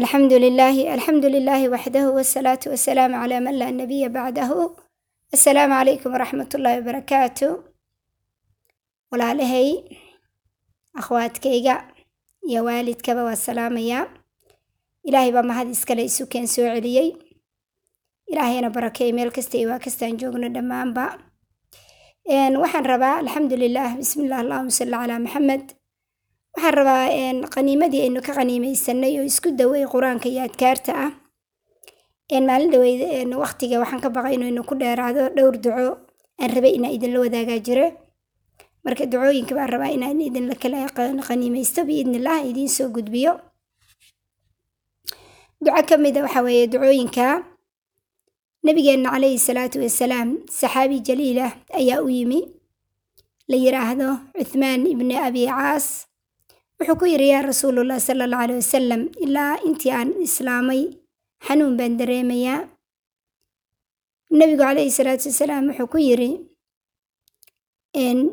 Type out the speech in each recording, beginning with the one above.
alxamdu lilaahi alxamdu lilaahi waxdahu wasalaatu wasalaamu calaa man laa nabiya bacdahu assalaamu calaykum waraxmat ullaahi wabarakaatu walaalahay akhwaadkayga iyo waalidkaba waa salaamayaa ilaahay baa mahad iskale isu keen soo celiyey. Ilaahayna barakeey meel kasta iyo waa kastaan joogno dhammaanba. Waxaan rabaa alxamdu lilah bismi illah allahuma salli calaa maxamed waxaan rabaa qaniimadii aynu ka qaniimeysanay oo isku dawey qur'aanka iyo adkaarta ah. Maalin dhaweyd waqtiga waxaan ka baqay inaynu ku dheeraado dhowr duco. Aan rabay inaa idinla wadaagaa jiro. Marka ducooyinka baan rabaa inaan idinla kala qaniimeysto biidnillah idiin soo gudbiyo. Duco ka mida waxaa weeye ducooyinka. Nabigeenna calayhi salaatu wasalaam saxaabi jaliilah ayaa u yimi. La yiraahdo cuthmaan ibni abi caas wuxuu ku yidhi yaa rasuulullah sala allahu alay wasalam ilaa intii aan islaamay xanuun baan dareemayaa. Nebigu calayhi salaatu wasalaam wuxuu ku yidhi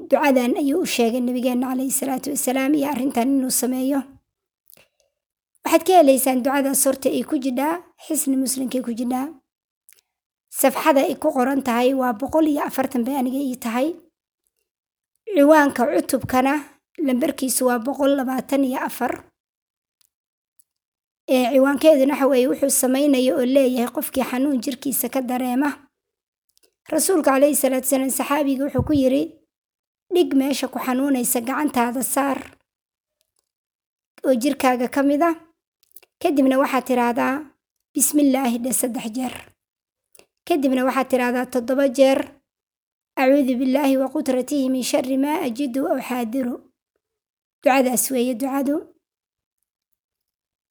ducadan ayuu u sheegay nabigeenna calayhi salaatu wasalaam iyo arrintan inuu sameeyo. Waxaad ka helaysaan ducadaas horta ay ku jidhaa xisni muslimkay ku jidhaa. Safxada ay ku qoran tahay waa boqol iyo afartan bay aniga ii tahay. Ciwaanka cutubkana lambarkiisu waa boqol labaatan iyo afar. Ciwaankeeduna waxa weeye wuxuu samaynayo oo leeyahay qofkii xanuun jirkiisa ka dareema. Rasuulka calayhi salaatu salaam saxaabiga wuxuu ku yidhi dhig meesha ku xanuunaysa gacantaada saar oo jirkaaga ka mid a kadibna waxaad tiraahdaa bismillaahi dhe saddex jeer. Kadibna waxaad tiraahdaa toddoba jeer. Acuudu billaahi wa qudratihi min shari maa ajidu aw xaadiru ducadaas weeye ducadu.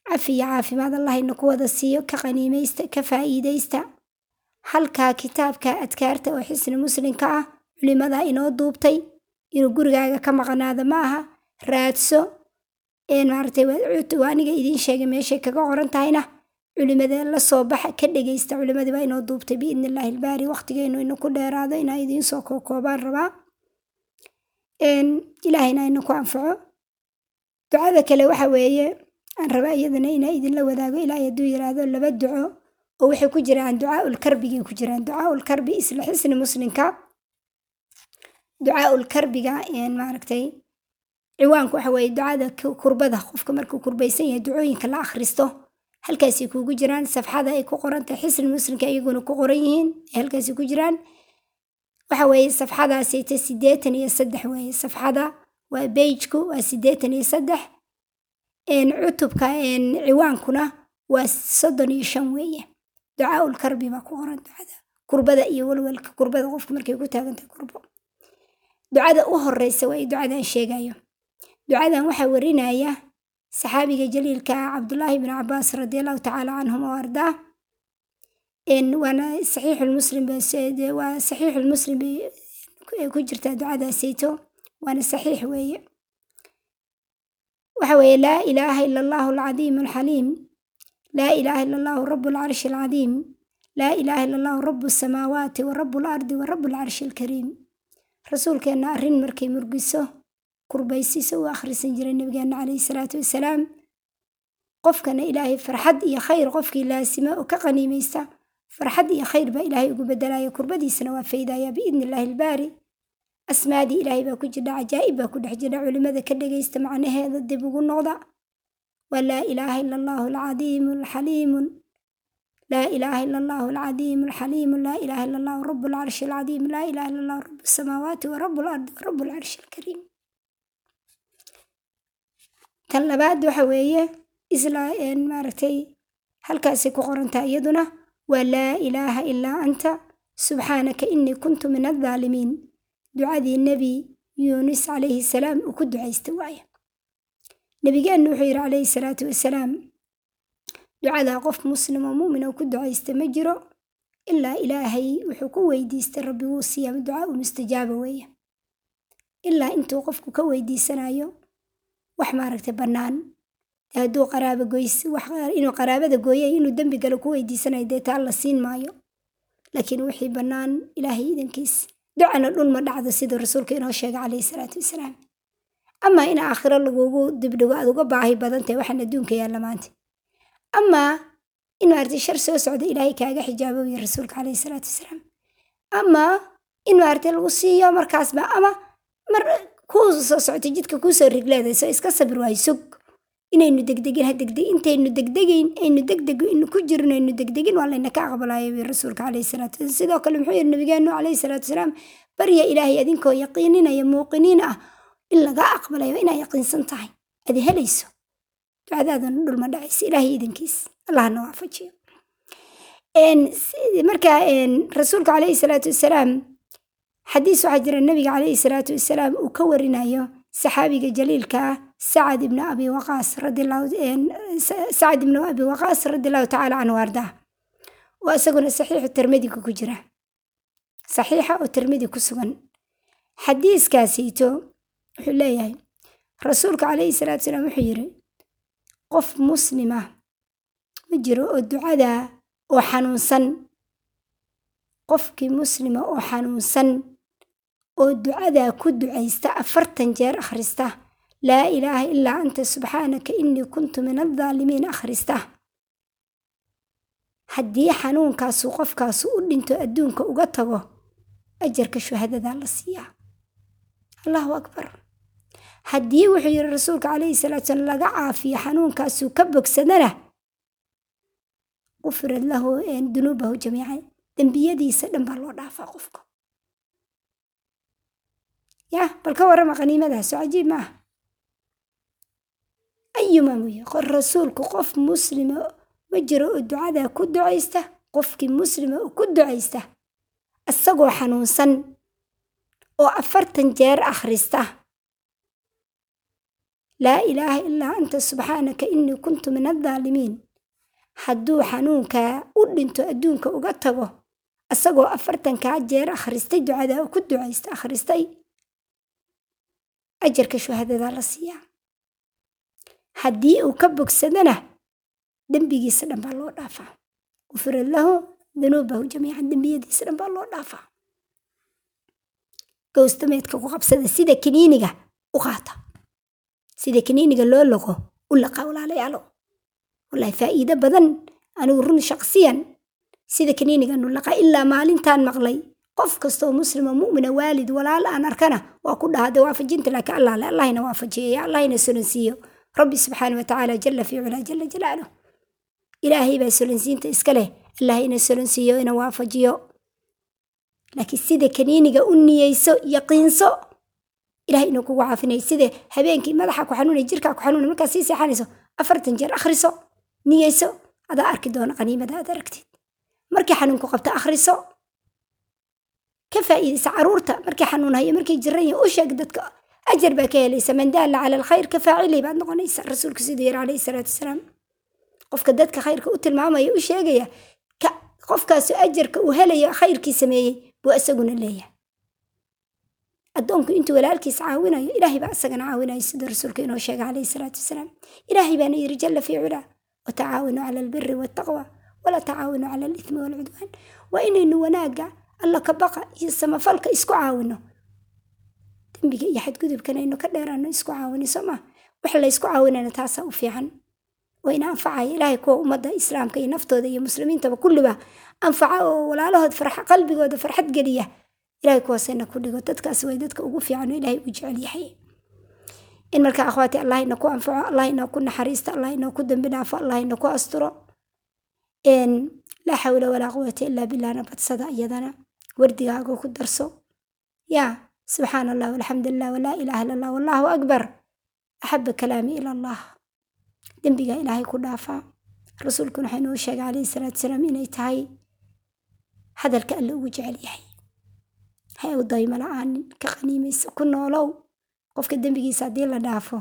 Cafi iyo caafimaad allahayna ku wada siiyo ka qaniimaysta ka faa'iidaysta. Halkaa kitaabka adkaarta oo xisni muslimka ah culimadaa inoo duubtay inuu gurigaaga ka maqnaado ma aha raadso. Maaragtay aniga idiin sheegay meeshay kaga qoran tahayna culimada la soo baxa ka dhegaysta culimadii baa inoo duubtay biidni illaahi ilbaari waqtigeynu ina ku dheeraado inaa idiin soo kookoobaan rabaa. Ilaahayna ina ku anfaco ducada kale waxa weeye aan rabaa iyadana inaa idinla wadaago ilaahay hadduu yiraahdo laba duco oo waxay ku jiraan ducaaul karbigay ku jiraan. Ducaaul karbi isla xisni muslimka ducaaul maaragtay ciwaanku waxa weeye ducada kurbada qofka markuu kurbaysan yahay ducooyinka la akhristo halkaasay kuugu jiraan. Safxada ay ku qorantahay xisni muslimka iyaguna ku qoran yihiin halkaasay ku jiraan. Waxa weeye safxadaasayta siddeetan iyo saddex weeye. Safxada waa beijku waa siddeetan iyo saddex. Cutubka ciwaankuna waa soddon iyo shan weeye. Ducaaul karbi baa ku qoran ducada kurbada iyo walwalka kurbada qofka markay ku taagantahay kurbo. Ducada u horeysa waa ducadan sheegayo ducadan waxaa warinaya saxaabiga jaliilka ah cabdullaahi bn cabaas radi allahu tacaala canhum oo ardaa waana saxiixulmuslim waa saxiixulmuslim ku jirtaa ducadaasayto waana saxiix weeye. Waxa weeye laa ilaaha ila allahu alcadiim alxaliim laa ilaaha ila allahu rabu alcarshi alcadiim laa ilaaha ila allahu rabu asamaawaati wa rabu alardi wa rabu alcarshi alkariim rasuulkeenna arrin markay murgiso kurbaysiisa u akhrisan jiray nabigeenna calayhi salaatu wasalaam qofkana ilaahay farxad iyo khayr qofkii laasima oo ka qaniimaysta farxad iyo khayr baa ilaahay ugu bedelaya kurbadiisana waa faydaya biidni illaahi ilbaari asmaadii ilaahay baa ku jidha cajaa'ib baa ku dhex jira culimada ka dhegaysta macnaheeda dib ugu noqda. Waa laa ilaaha ila allahu alcadiimu alxaliimu laa ilaaha ila allahu alcadiimu alxaliimu laa ilaaha ila allahu rabu alcarshi alcadiim laa ilaaha ila allahu rabu asamaawaati wa rabu alardi wa rabu alcarshi alkariim tan labaad waxa weeye isla maaragtay halkaasay ku qorantaha iyaduna waa laa ilaaha ilaa anta subxaanaka inii kuntu min aldaalimiin ducadii nebi yuunus calayhi salaam uu ku ducaysta waaya nebigeenna wuxuu yidhi calayhi salaatu wasalaam ducadaa qof muslim oo mu'min oo ku ducaysta ma jiro ilaa ilaahay wuxuu ku weydiistay rabbi wuu siiyaa ducaa u mustajaaba weeye. Ilaa intuu qofku ka weydiisanayo wax maaragtay bannaan. Hadduu qaraabo goys inuu qaraabada gooyay inuu dembi galo ku weydiisanayo dee taa la siin maayo. Laakiin wixii bannaan ilaahay idankiis ducana dhul ma dhacdo siduu rasuulka inoo sheegay calayhi salaatu wasalaam amaa in aakhiro lagugu dibdhigo aad uga baahi badan tahay waxaan adduunka yaalla maanta amaa in maaragtay shar soo socda ilaahay kaaga xijaabo wiyo rasuulka caleyhi salaatu wasalaam ama in maaragtay lagu siiyo markaasba ama mar kuu soo socota jidka kuusoo rigleedayso iska sabir waayo sug inaynu degdegin ha degdeg intaynu degdegayn aynu degdeg inu ku jirno aynu degdegin waa layna ka rasuulka caleyhi salaatu wasalaam sidoo kale muxuu yidhi nabigeenu caleyhi salaatu wasalaam barya ilaahay adinkoo yaqiininaya muuqiniin ah in laga aqbalayo inaa yaqiinsan tahay. Adi helayso. Ducadaadana dhulma dhacaysa ilaahay idankiis allahna waafajiyo. Marka rasuulka caleyhi salaatu wasalaam xadiis waxaa jira nabiga caleyhi salaatu wasalaam uu ka warinayo saxaabiga jaliilka ah sacad ibnu abi waqaas sacad ibnu abi waqaas radi allahu tacaala canhu ardaa waa isaguna saxiixu tirmidiga ku jira saxiixa oo tirmidi ku sugan xadiiskaasiito wuxuu leeyahay rasuulka caleyhi salaatu wasalaam wuxuu yidhi qof muslima ma jiro oo ducada oo xanuunsan qofkii muslima oo xanuunsan oo ducadaa ku ducaysta afartan jeer akhrista laa ilaaha ilaa anta subxaanaka innii kuntu min aldaalimiin akhrista. Haddii xanuunkaasu qofkaasu u dhinto adduunka uga tago ajarka shuhadadaa la siiyaa allahu akbar. Haddii wuxuu yidhi rasuulka caleyhi salaatu salaam laga caafiyo xanuunkaasuu ka bogsadana qufirad lahu dunuubahu jamiican dembiyadiisa dhan baa loo dhaafaa qofka yah bal ka warrama qaniimadaas oo cajiib maaha ayuma muye rasuulku qof muslima ma jiro oo ducadaa ku ducaysta? Qofkii muslima oo ku ducaysta? Isagoo xanuunsan oo afartan jeer akhrista. Laa ilaaha ilaa anta subxaanaka innii kuntu min aldaalimiin hadduu xanuunkaa u dhinto adduunka uga tago isagoo afartankaa jeer akhristay ducadaa ku ducaysta akhristay ajarka shuhadadaa la siiyaa haddii uu ka bogsadana dembigiisa dhan baa loo dhaafaa. Gufirad lahu danuubahu jamiican dembiyadiisa dhan baa loo dhaafaa. Gowstameedka ku qabsada sida kiniiniga u qaata. Sida kiniiniga loo logo u laqa walaalayaalo wallahi faa'iido badan anigu run shaqsiyan sida kiniiniga nu laqa ilaa maalintaan maqlay. Qof kastoo muslima mu'mina waalid walaal aan arkana waa ku dhahade waafajinta laakiin allah le allahina waafajiyaya allahina solansiiyo rabbi subxaana watacaala jala fi culaa jala jalaaluh ilaahay baa solansiinta iska leh allah ina solansiiyo ina waafajiyo laakiin sida kaniiniga u niyeyso yaqiinso ilahay inuu kugu caafinay sida habeenkii madaxa ku xanuunay jirkaa ku xanuunay markaad sii seexanayso afartan jeer akhriso niyeyso adaa arki doona qaniimada aad aragtid markii xanuunku qabta akhriso ka faa'iidaysa carruurta markii xanuunhayo markii jiran u sheeg dadka ajar baa ka helaysa man daalla cala alkhayr ka baad noqonaysa rasuulku siduu yiri calayhi salaatu wasalaam qofka dadka khayrka u tilmaamaya u sheegaya qofkaasu ajarka uu helayo khayrkii sameeyey buu isaguna leeyahay addoonku intuu walaalkiis caawinayo ilaahay baa isagana caawinayo siduu rasuulka inoo sheegay calayhi salaatu wasalaam ilaahay baana yiri jalla fii culaa watacaawanuu cala albiri waataqwa walaa tacaawanuu cala alithmi waalcudwaan waa inaynu wanaagga alla ka baqa iyo samafalka isku caawino dembiga iyo xadgudubkana aynu ka dheeraano isku caawino soo maa wax la ysku caawinana taasaa u fiican. Waa ina anfacaya ilaahay kuwa ummadda islaamka iyo naftooda iyo muslimiintaba kulliba anfaca oo walaalahood qalbigooda farxad geliya. Ilahay kuwaasayna ku dhigo. Dadkaas way dadka ugu fiican oo ilaahay u jecel yahay. In marka akhwaati allah ina anfaco allah ina naxariista allah ina ku allah ina asturo. Laa xawla walaa quwata ilaa billahna badsada iyadana. Wardigaaga ku darso. Yaa subxaana allah walxamdu lilah walaa ilaaha illa allah wallahu akbar. Axaba kalaami ila allah dembigaa ilaahay ku dhaafaa rasuulkuna waxaa inoo sheegay calayhi salaatu salaam inay tahay hadalka alle ugu jecel yahay. Ha u daymo la'aanin ka qaniimaysa ku noolow. Qofka dembigiisa haddii la dhaafo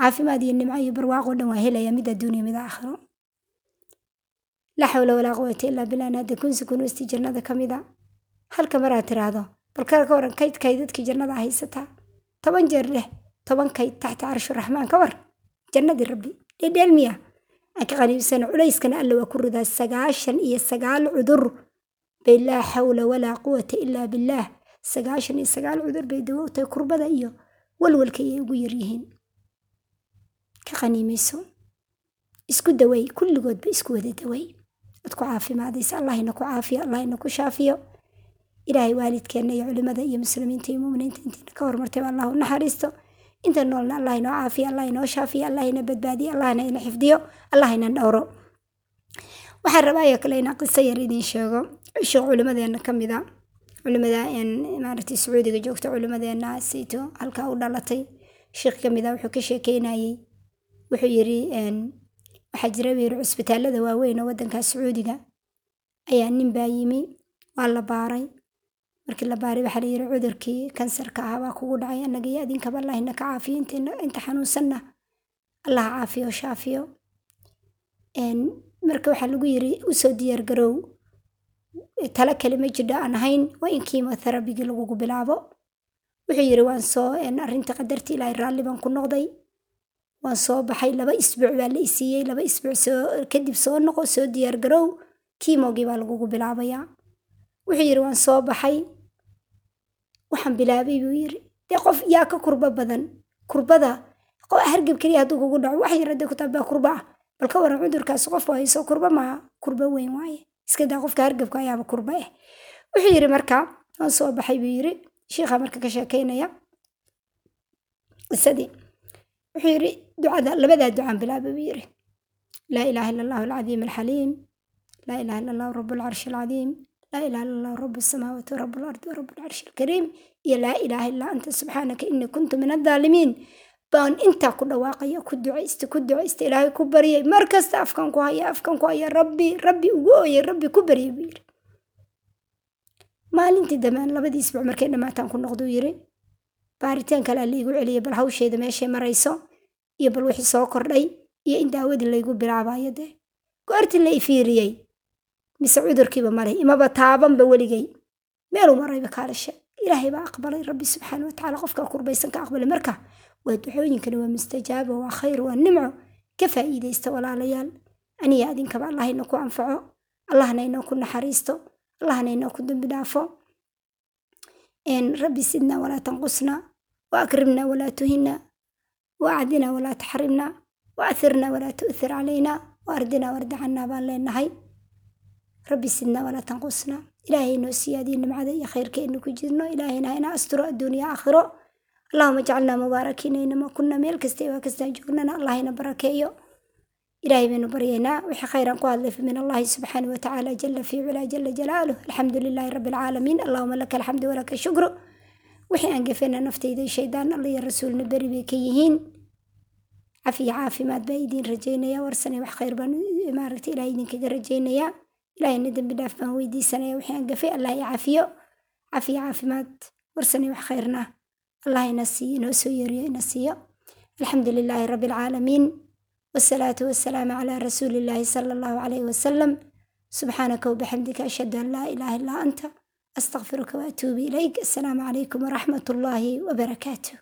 caafimaad iyo nimco iyo barwaaqo dhan waa helaya mid adduuniya mid aakhiro. Laa xawla walaa quwata ilaa bilah hadda kunsi kunuusti jannada balka ka waran kaydkay dadkii jannada haysataa toban jeer leh toban kayd taxta carshu raxmaan ka war. Jannadii rabbi dhedheel miya. Aan ka qaniibsano culayskana alle waa ku ridaa sagaashan iyo sagaal cudur. Bay laa xawla walaa quwata ilaa billaah sagaashan iyo sagaal cudur bay dawowtahay kurbada iyo walwalka ayay ugu yaryihiin ka qaniimayso isku daweey kulligoodba isku wada daweey ad ku caafimaadaysa allahina ku caafiyo allahina ku shaafiyo ilaahay waalidkeenna iyo culimada iyo muslimiinta iyo muminiinta intiina ka hormartayba allah u naxariisto. Inta noolna allah inoo caafiyo allah inoo shaafiyo allah ina allahna ina xifdiyo allah dhowro. Waxaan rabaayo kale inaan qiso yar idiin sheego. Sheekh culimadeena ka mid culimada maaragtay sacuudiga joogta culimadeena sayto halkaa u dhalatay. Sheekh ka mid wuxuu ka sheekeynayey wuxuu yiri waxaa jira buu yiri cusbitaalada waaweyn oo waddanka sacuudiga ayaa nin baa yimi waa la baaray markii la baaray waxaa layiri cudurkii kansarka ah baa kugu dhacay annaga iyo adinkaba allahina ka caafiyo inta xanuunsanna allah caafiyo shaafiyo. Marka waxaa lagu yiri u soo diyaar garoow tala kale ma jidho aan ahayn waa in kiimotherabigii lagugu bilaabo. Wuxuu yiri waan soo arrinta qadartii ilaahay raalli baan ku noqday waan soo baxay laba isbuuc baa la isiiyey laba isbuuc kadib soo noqo soo diyaar garoow kiimogii baa lagugu bilaabayaa. Wuxuu yiri waan soo baxay waxaan bilaabay buu yiri dee qof yaa ka kurbo badan? Kurbada? Hargab keliya hadduu kugu dhaco wax yar haddii ku taabaa kurba ah. Bal ka waran cudurkaas qof hayso kurba maaha kurba weyn waaye. Iska daa qofka hargabka ayaaba kurba ah wuxuu yiri marka waan soo baxay buu yiri shiikha marka ka sheekeynaya. Qisadii wuxuu yiri ducada labadaa ducaan bilaabay buu yiri. Laa ilaaha illa allahu alcadiim alxaliim. Laa ilaha illa allahu rabu alcarshi alcadiim laa illa allahu rabu asamaawaati warabu alardi warabu alcarshi alkariim iyo laa ilaaha illaa anta subxaanaka inii kuntu min addaalimiin baan intaa ku dhawaaqaya ku ducaysta ku ducaysta ilaahay ku baryay mar kasta afkan ku haya afkan ku haya rabbi rabbi ugu ooyay rabbi ku baryay buu yiri maalintii dambean labadii isbuuc markay dhammaataan ku noqduu yiri baaritaan kalea laigu celiyay bal hawsheeda meeshay marayso iyo bal wixii soo kordhay iyo in daawadii laygu bilaabayo dee goortii la ifiiriyey mise cudurkiiba malay imaba taabanba weligay. Meeluu marayba kaalashe ilaahay baa aqbalay rabbi subxaana watacaala qofkaa kurbaysan ka aqbalay. Marka waa duxooyinkani waa mustajaaba waa khayr waa nimco ka faa'iidaysta walaalayaal. Aniya adinkaba allahayna ku anfaco allahna inoo ku naxariisto allahna inoo ku dambi dhaafo. Rabbi sidna walaa tanqusna wa walaa tuhina wa walaa taxrimna wa athirna walaa tu'thir calayna wa ardina wardi cannaa baan leenahay rabbi sidna walaa tanqusna ilaahay inoo siyaadiyo nimcada iyo khayrka inu ku jirno ilaahayna ha ina asturo adduuniya aakhiro allahuma jcalnaa mubaarakiina inama kuna meel kasta waa kastaan joognana allahayna barakeeyo ilaahay baynu baryaynaa wixii khayran ku hadlay min allahi subxaana watacaala jala fi culaa jala jalaaluh alxamdu lilaahi rabbi alcaalamiin allahuma laka alxamdu walaka shukru wixii aan gafena naftayda shaydaan alla iyo rasuulna beri bay ka yihiin cafiya caafimaad baa idiin rajaynaya warsane wax khayr baan maaragta ilaah idinkaga rajaynayaa ilaahayna dembi dhaaf baan weydiisanaya wixii gafay. Allah i cafiyo cafiya caafimaad. Warsane wax khayrna. Allah ina siiyo inoo soo yeeriyo ina siiyo. Alxamdu lilaahi rabbi alcaalamiin wasalaatu wasalaamu calaa rasuuli illaahi sala allahu calayhi wasalam subxaanaka wabixamdika ashhadu an laa ilaaha illaa anta. Astaqfiruka waatuubu ilayk. Assalaamu calaykum waraxmat ullaahi wabarakaatuh